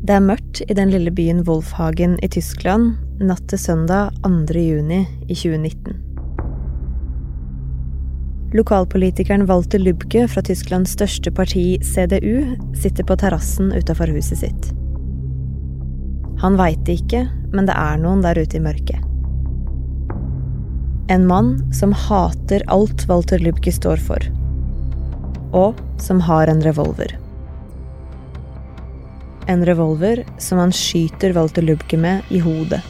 Det er mørkt i den lille byen Wolfhagen i Tyskland natt til søndag 2. juni i 2019. Lokalpolitikeren Walter Lübke fra Tysklands største parti, CDU, sitter på terrassen utafor huset sitt. Han veit det ikke, men det er noen der ute i mørket. En mann som hater alt Walter Lübke står for. Og som har en revolver. En revolver som han skyter Walter Lubke med i hodet.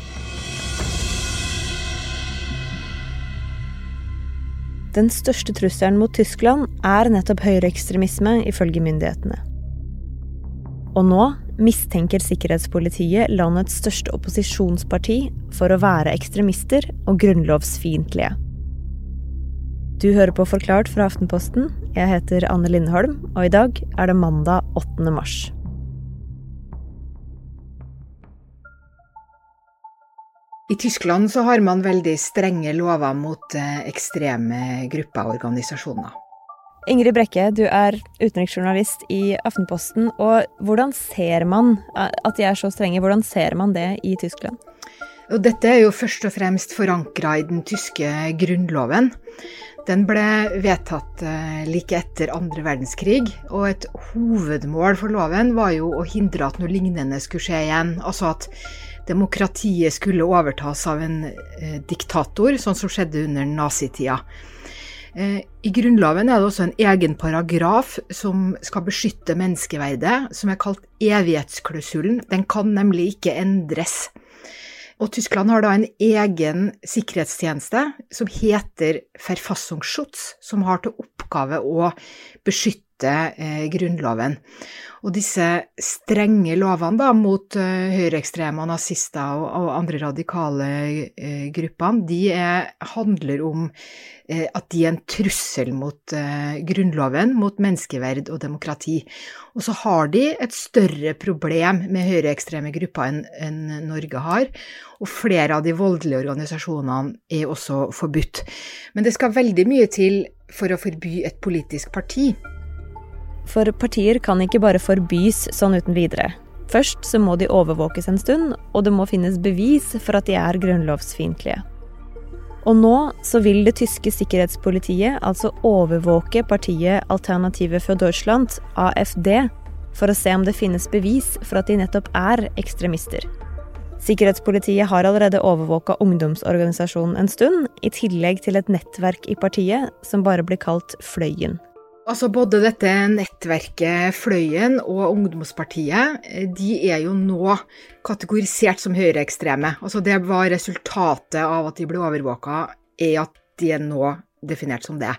Den største trusselen mot Tyskland er nettopp høyreekstremisme, ifølge myndighetene. Og nå mistenker sikkerhetspolitiet landets største opposisjonsparti for å være ekstremister og grunnlovsfiendtlige. Du hører på Forklart fra Aftenposten. Jeg heter Anne Lindholm, og i dag er det mandag 8. mars. I Tyskland så har man veldig strenge lover mot eh, ekstreme grupper og organisasjoner. Ingrid Brekke, du er utenriksjournalist i Aftenposten. og Hvordan ser man at de er så strenge? Hvordan ser man det i Tyskland? Og dette er jo først og fremst forankra i den tyske grunnloven. Den ble vedtatt eh, like etter andre verdenskrig, og et hovedmål for loven var jo å hindre at noe lignende skulle skje igjen. Altså at demokratiet skulle overtas av en eh, diktator, sånn som skjedde under nazitida. Eh, I Grunnloven er det også en egen paragraf som skal beskytte menneskeverdet, som er kalt evighetsklausulen. Den kan nemlig ikke endres. Og Tyskland har da en egen sikkerhetstjeneste som heter Verfassungsschutz, som har til oppgave å beskytte eh, Grunnloven. Og disse strenge lovene da, mot uh, høyreekstreme nazister og, og, andre radikale eh, gruppene, de er, handler om eh, at de er en trussel mot Grunnloven, mot menneskeverd og demokrati. Og så har de et større problem med høyreekstreme grupper enn en Norge har. Og flere av de voldelige organisasjonene er også forbudt. Men det skal veldig mye til for å forby et politisk parti. For partier kan ikke bare forbys sånn uten videre. Først så må de overvåkes en stund, og det må finnes bevis for at de er grunnlovsfiendtlige. Og nå så vil det tyske sikkerhetspolitiet altså overvåke partiet Alternative for Deutschland, AFD, for å se om det finnes bevis for at de nettopp er ekstremister. Sikkerhetspolitiet har allerede overvåka ungdomsorganisasjonen en stund, i tillegg til et nettverk i partiet som bare blir kalt Fløyen. Altså Både dette nettverket Fløyen og Ungdomspartiet de er jo nå kategorisert som høyreekstreme. Altså Det var resultatet av at de ble overvåka, er at de er nå definert som det.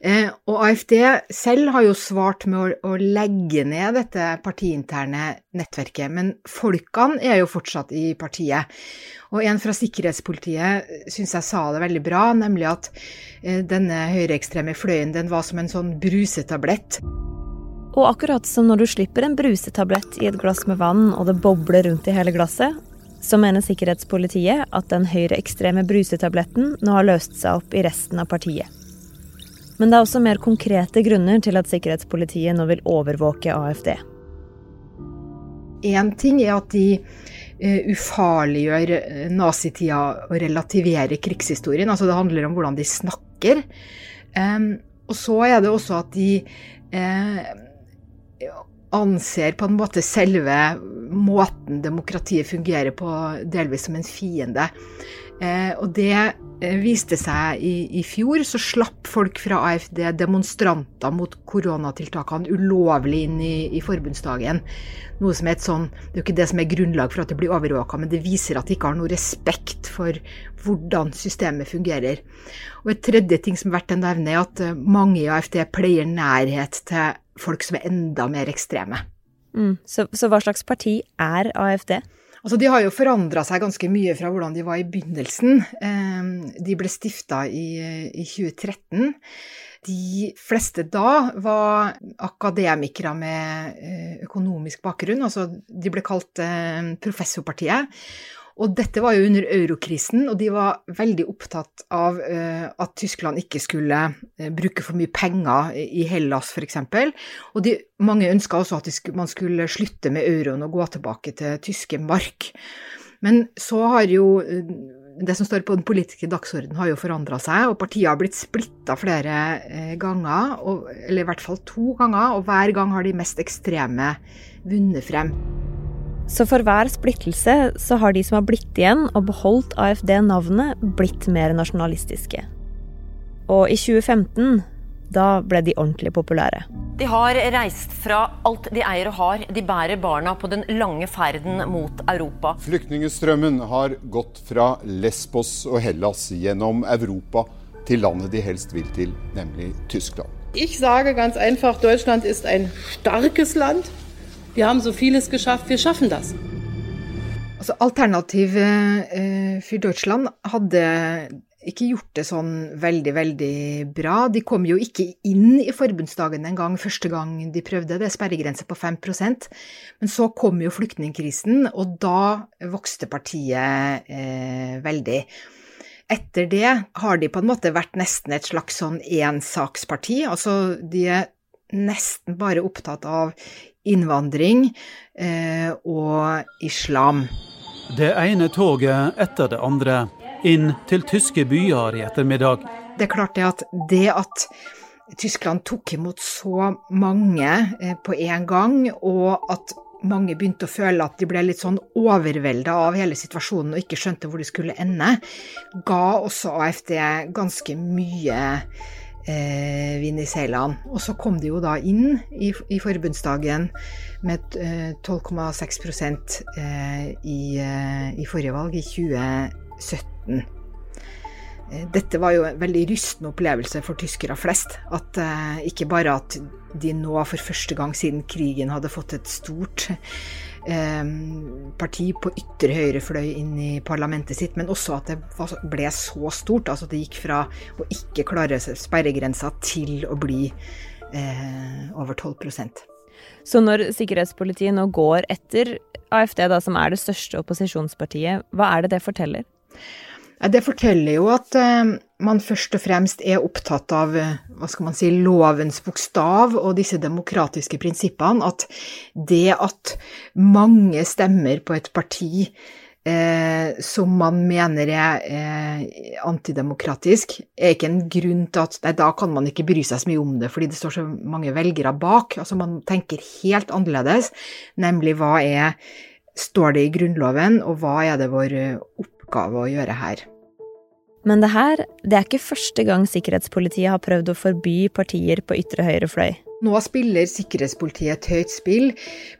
Eh, og AFD selv har jo svart med å, å, legge ned dette partiinterne nettverket, men folkene er jo fortsatt i partiet. Og en fra sikkerhetspolitiet syns jeg sa det veldig bra, nemlig at eh, denne høyreekstreme fløyen den var som en sånn brusetablett. Og akkurat som når du slipper en brusetablett i et glass med vann, og det bobler rundt i hele glasset, så mener sikkerhetspolitiet at den høyreekstreme brusetabletten nå har løst seg opp i resten av partiet. Men det er også mer konkrete grunner til at sikkerhetspolitiet nå vil overvåke AFD. Én ting er at de uh, ufarliggjør uh, nazitida og relativerer krigshistorien. Altså det handler om hvordan de snakker. Og så er det også at de uh, anser på en måte selve måten demokratiet fungerer på, delvis som en fiende. Eh, og det eh, viste seg i, i, fjor, så slapp folk fra AFD, demonstranter mot koronatiltakene, ulovlig inn i, i forbundsdagen. Noe som er et sånn, Det er jo ikke det som er grunnlag for at det blir overvåka, men det viser at de ikke har noe respekt for hvordan systemet fungerer. Og Et tredje ting som er verdt å nevne, er at eh, mange i AFD pleier nærhet til folk som er enda mer ekstreme. Mm, så, så hva slags parti er AFD? Altså, de har jo forandra seg ganske mye fra hvordan de var i begynnelsen. Ehm, de ble stifta i, i 2013. De fleste da var akademikere med eh, økonomisk bakgrunn. Altså, de ble kalt eh, Professorpartiet. Og dette var jo under eurokrisen, og de var veldig opptatt av uh, at Tyskland ikke skulle uh, bruke for mye penger i Hellas, f.eks. Og de, mange ønska også at man skulle slutte med euroen og gå tilbake til tyske mark. Men så har jo uh, det som står på den politiske dagsordenen har jo forandra seg, og partiet har blitt splitta flere ganger, eller i hvert fall to ganger, og hver gang har de mest ekstreme vunnet frem. Så for hver splittelse så har de som har blitt igjen og beholdt AFD-navnet, blitt mer nasjonalistiske. Og i 2015 da ble de ordentlig populære. De har reist fra alt de eier og har. De bærer barna på den lange ferden mot Europa. Flyktningstrømmen har gått fra Lesbos og Hellas gjennom Europa til landet de helst vil til, nemlig Tyskland. Jeg sier ganske enkelt Deutschland er et sterkt Land. Wir haben so vieles geschafft, wir schaffen das. Altså, Alternativ eh, für Deutschland hadde ikke gjort det sånn veldig, veldig bra. De kom jo ikke inn i forbundsdagen engang første gang de prøvde. Det er sperregrense på 5% Men så kom jo flyktningkrisen, og da vokste partiet eh, veldig. Etter det har de på en måte vært nesten et slags sånn ensaksparti. Altså, de er nesten bare opptatt av innvandring eh, og islam. Det ene toget etter det andre inn til tyske byer i ettermiddag. Det er klart det at det at Tyskland tok imot så mange eh, på en gang, og at mange begynte å føle at de ble litt sånn overvelda av hele situasjonen og ikke skjønte hvor de skulle ende, ga også AFD ganske mye eh, i. Og så kom de jo da inn i, i forbundsdagen med eh, 12,6 eh, i, eh, i forrige valg, i 2017. Eh, dette var jo en veldig rystende opplevelse for tyskere flest. At eh, ikke bare at de nå for første gang siden krigen hadde fått et stort Eh, parti på ytre høyre fløy inn i parlamentet sitt, men også at det ble så stort. Altså det gikk fra å ikke klare sperregrensa til å bli eh, over 12% Så når sikkerhetspolitiet nå går etter AFD, da, som er det største opposisjonspartiet, hva er det det forteller? Det forteller jo at eh, man først og fremst er opptatt av eh, hva skal man si, lovens bokstav og disse demokratiske prinsippene. At det at mange stemmer på et parti eh, som man mener er eh, antidemokratisk, er ikke en grunn til at nei, da kan man ikke bry seg så mye om det, fordi det står så mange velgere bak. Altså Man tenker helt annerledes, nemlig hva er Står det i Grunnloven, og hva er det vår oppgave å gjøre her? Men det her det er ikke første gang sikkerhetspolitiet har prøvd å forby partier på ytre høyre fløy. Nå spiller sikkerhetspolitiet et høyt spill,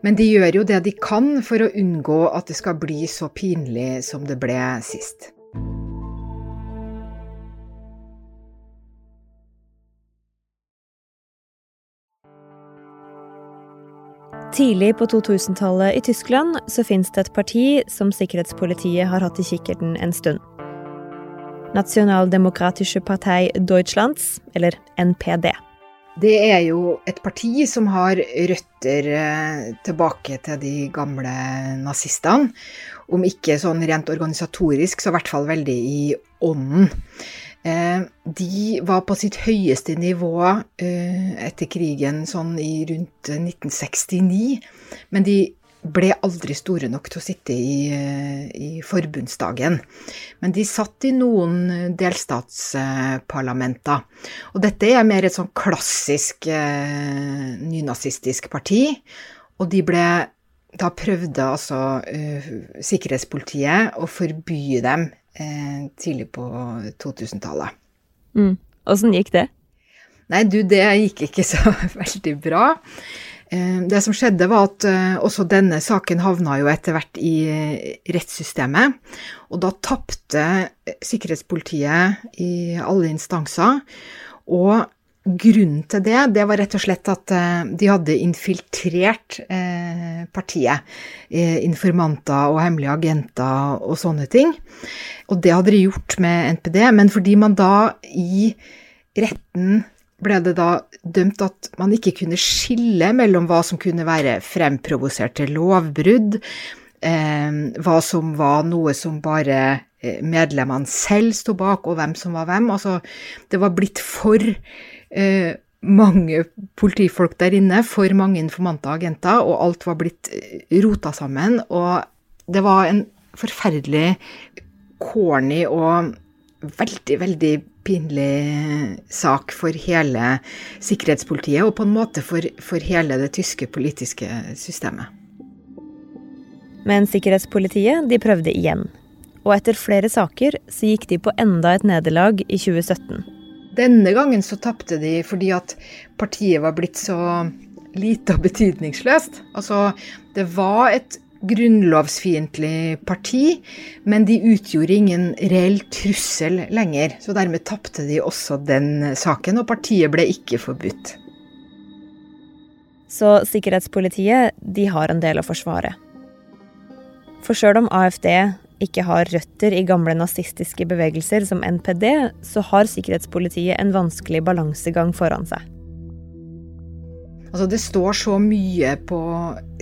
men de gjør jo det de kan for å unngå at det skal bli så pinlig som det ble sist. Tidlig på 2000-tallet i Tyskland så fins det et parti som sikkerhetspolitiet har hatt i kikkerten en stund. Nationaldemokratische Partei Deutschlands, eller NPD. Det er jo et parti som har røtter eh, tilbake til de gamle nazistene. Om ikke sånn rent organisatorisk, så i hvert fall veldig i ånden. Eh, de var på sitt høyeste nivå eh, etter krigen sånn i rundt 1969, men de ble aldri store nok til å sitte i, i, forbundsdagen. Men de satt i noen delstatsparlamenter. Og dette er mer et sånn klassisk eh, nynazistisk parti. Og de ble Da prøvde altså uh, sikkerhetspolitiet å forby dem uh, tidlig på 2000-tallet. Mm. Åssen gikk det? Nei, du, det gikk ikke så veldig bra. Eh, det som skjedde, var at eh, også denne saken havna jo etter hvert i eh, rettssystemet. Og da tapte sikkerhetspolitiet i alle instanser. Og grunnen til det, det var rett og slett at de hadde infiltrert partiet. Informanter og hemmelige agenter og sånne ting. Og det hadde de gjort med NPD, men fordi man da i retten ble det da dømt at man ikke kunne skille mellom hva som kunne være fremprovoserte lovbrudd, eh, hva som var noe som bare eh, medlemmene selv sto bak, og hvem som var hvem. Altså, det var blitt for eh, mange politifolk der inne, for mange informanter og agenter, og alt var blitt eh, rota sammen. Og det var en forferdelig corny og veldig, veldig pinlig sak for hele sikkerhetspolitiet, og på en måte for, for hele det tyske politiske systemet. Men sikkerhetspolitiet de prøvde igjen. Og etter flere saker så gikk de på enda et nederlag i 2017. Denne gangen så tapte de fordi at partiet var blitt så lite og betydningsløst. Altså, det var et grunnlovsfiendtlig parti, men de utgjorde ingen reell trussel lenger. Så dermed tapte de også den saken, og partiet ble ikke forbudt. Så sikkerhetspolitiet de har en del å forsvare. For sjøl om AFD ikke har røtter i gamle nazistiske bevegelser som NPD, så har sikkerhetspolitiet en vanskelig balansegang foran seg. Altså, det står så mye på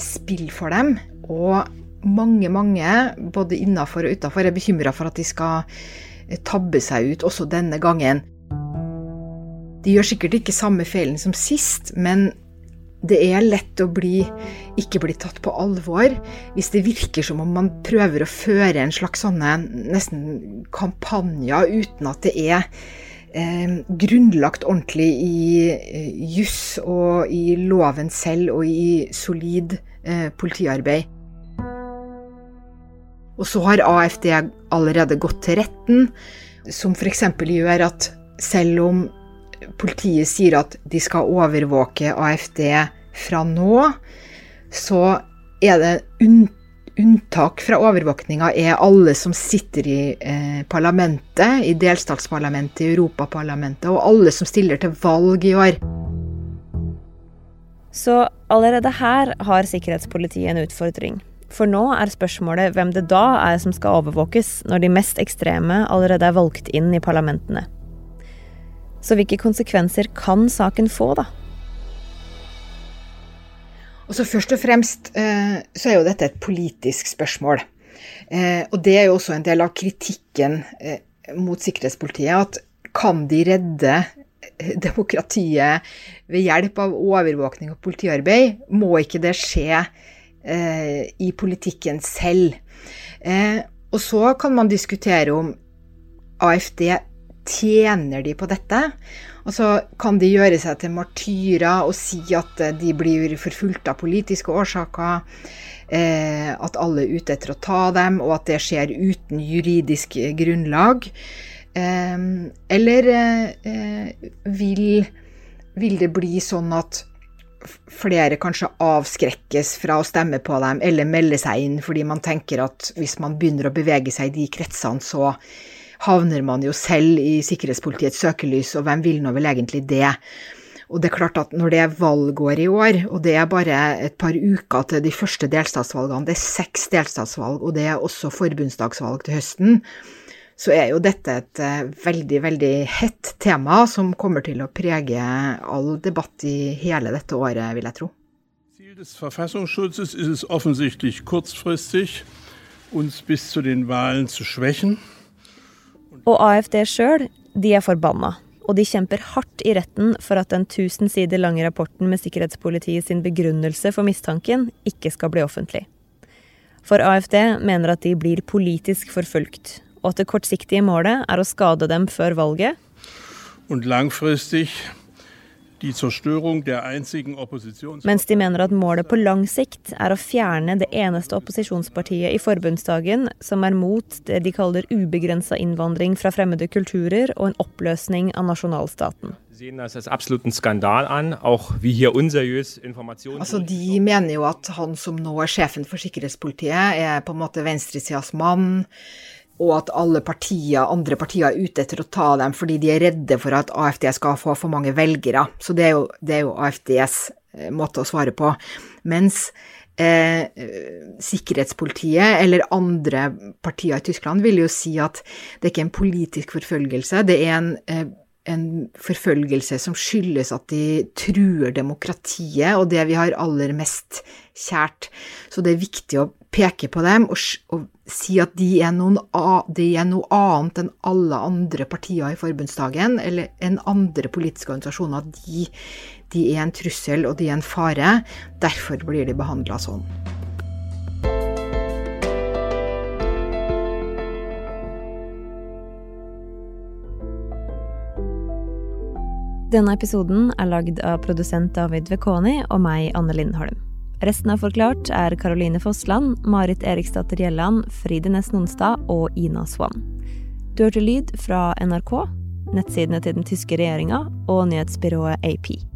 spill for dem, og mange, mange, både innafor og utafor, er bekymra for at de skal tabbe seg ut også denne gangen. De gjør sikkert ikke samme feilen som sist, men det er lett å bli, ikke bli tatt på alvor hvis det virker som om man prøver å føre en slags sånne nesten kampanjer uten at det er eh, grunnlagt ordentlig i eh, juss og i loven selv og i solid eh, politiarbeid. Og så har AFD allerede gått til retten, som f.eks. gjør at selv om politiet sier at de skal overvåke AFD fra nå, så er det unntak fra overvåkninga er alle som sitter i eh, parlamentet, i delstatsparlamentet, i Europaparlamentet, og alle som stiller til valg i år. Så allerede her har sikkerhetspolitiet en utfordring. For nå er spørsmålet hvem det da er som skal overvåkes, når de mest ekstreme allerede er valgt inn i parlamentene. Så hvilke konsekvenser kan saken få, da? Altså Først og fremst eh, så er jo dette et politisk spørsmål. Eh, og det er jo også en del av kritikken eh, mot sikkerhetspolitiet. At kan de redde demokratiet ved hjelp av overvåkning og politiarbeid? Må ikke det skje i politikken selv? Og så kan man diskutere om AFD tjener de på dette? Og så kan de gjøre seg til martyrer og si at eh, de blir forfulgt av politiske årsaker. Eh, at alle er ute etter å ta dem, og at det skjer uten juridisk grunnlag. Eh, eller vil, vil det bli sånn at flere kanskje avskrekkes fra å stemme på dem eller melde seg inn fordi man tenker at hvis man begynner å bevege seg i de kretsene, så havner man jo selv i sikkerhetspolitiets søkelys, og hvem vil nå vel egentlig det? Og det er klart at når det er valgår i år, og det er bare et par uker til de første delstatsvalgene, det er seks delstatsvalg, og det er også forbundsdagsvalg til høsten, så er jo dette et eh, veldig, veldig hett tema som kommer til å prege all debatt i hele dette året, vil jeg tro. Des Verfassungsschutzes ist es offensichtlich kurzfristig, uns bis zu den Wahlen zu schwächen. Og AFD sjøl, de er forbanna. Og de kjemper hardt i retten for at den 1000 sider lange rapporten med sikkerhetspolitiet sin begrunnelse for mistanken ikke skal bli offentlig. For AFD mener at de blir politisk forfulgt, og at det kortsiktige målet er å skade dem før valget. Og langfristig mens de mener at målet på lang sikt er å fjerne det eneste opposisjonspartiet i forbundsdagen som er mot det de kaller ubegrensa innvandring fra fremmede kulturer og en oppløsning av nasjonalstaten. Altså, de mener jo at han som nå er sjefen for sikkerhetspolitiet, er på en måte venstresidas mann og at alle partier, andre partier er ute etter å ta dem fordi de er redde for at AFD skal få for mange velgere. Så det er jo, det er jo AFDs eh, måte å svare på. Mens eh, sikkerhetspolitiet eller andre partier i Tyskland vil jo si at det er ikke en politisk forfølgelse, det er en eh, en forfølgelse som skyldes at de truer demokratiet og det vi har aller mest kjært. Så det er viktig å peke på dem og, og si at de er, noen, de er, noe annet enn alle andre partier i forbundsdagen, eller enn andre politiske organisasjoner. De, de er en trussel, og de er en fare. Derfor blir de behandla sånn. Denne episoden er lagd av produsent David Vekoni og meg, Anne Lindholm. Resten av Forklart er Caroline Fossland, Marit Eriksdatter Gjelland, Fride Næss Nonstad og Ina Swann. Du hørte lyd fra NRK, nettsidene til den tyske regjeringa og nyhetsbyrået AP.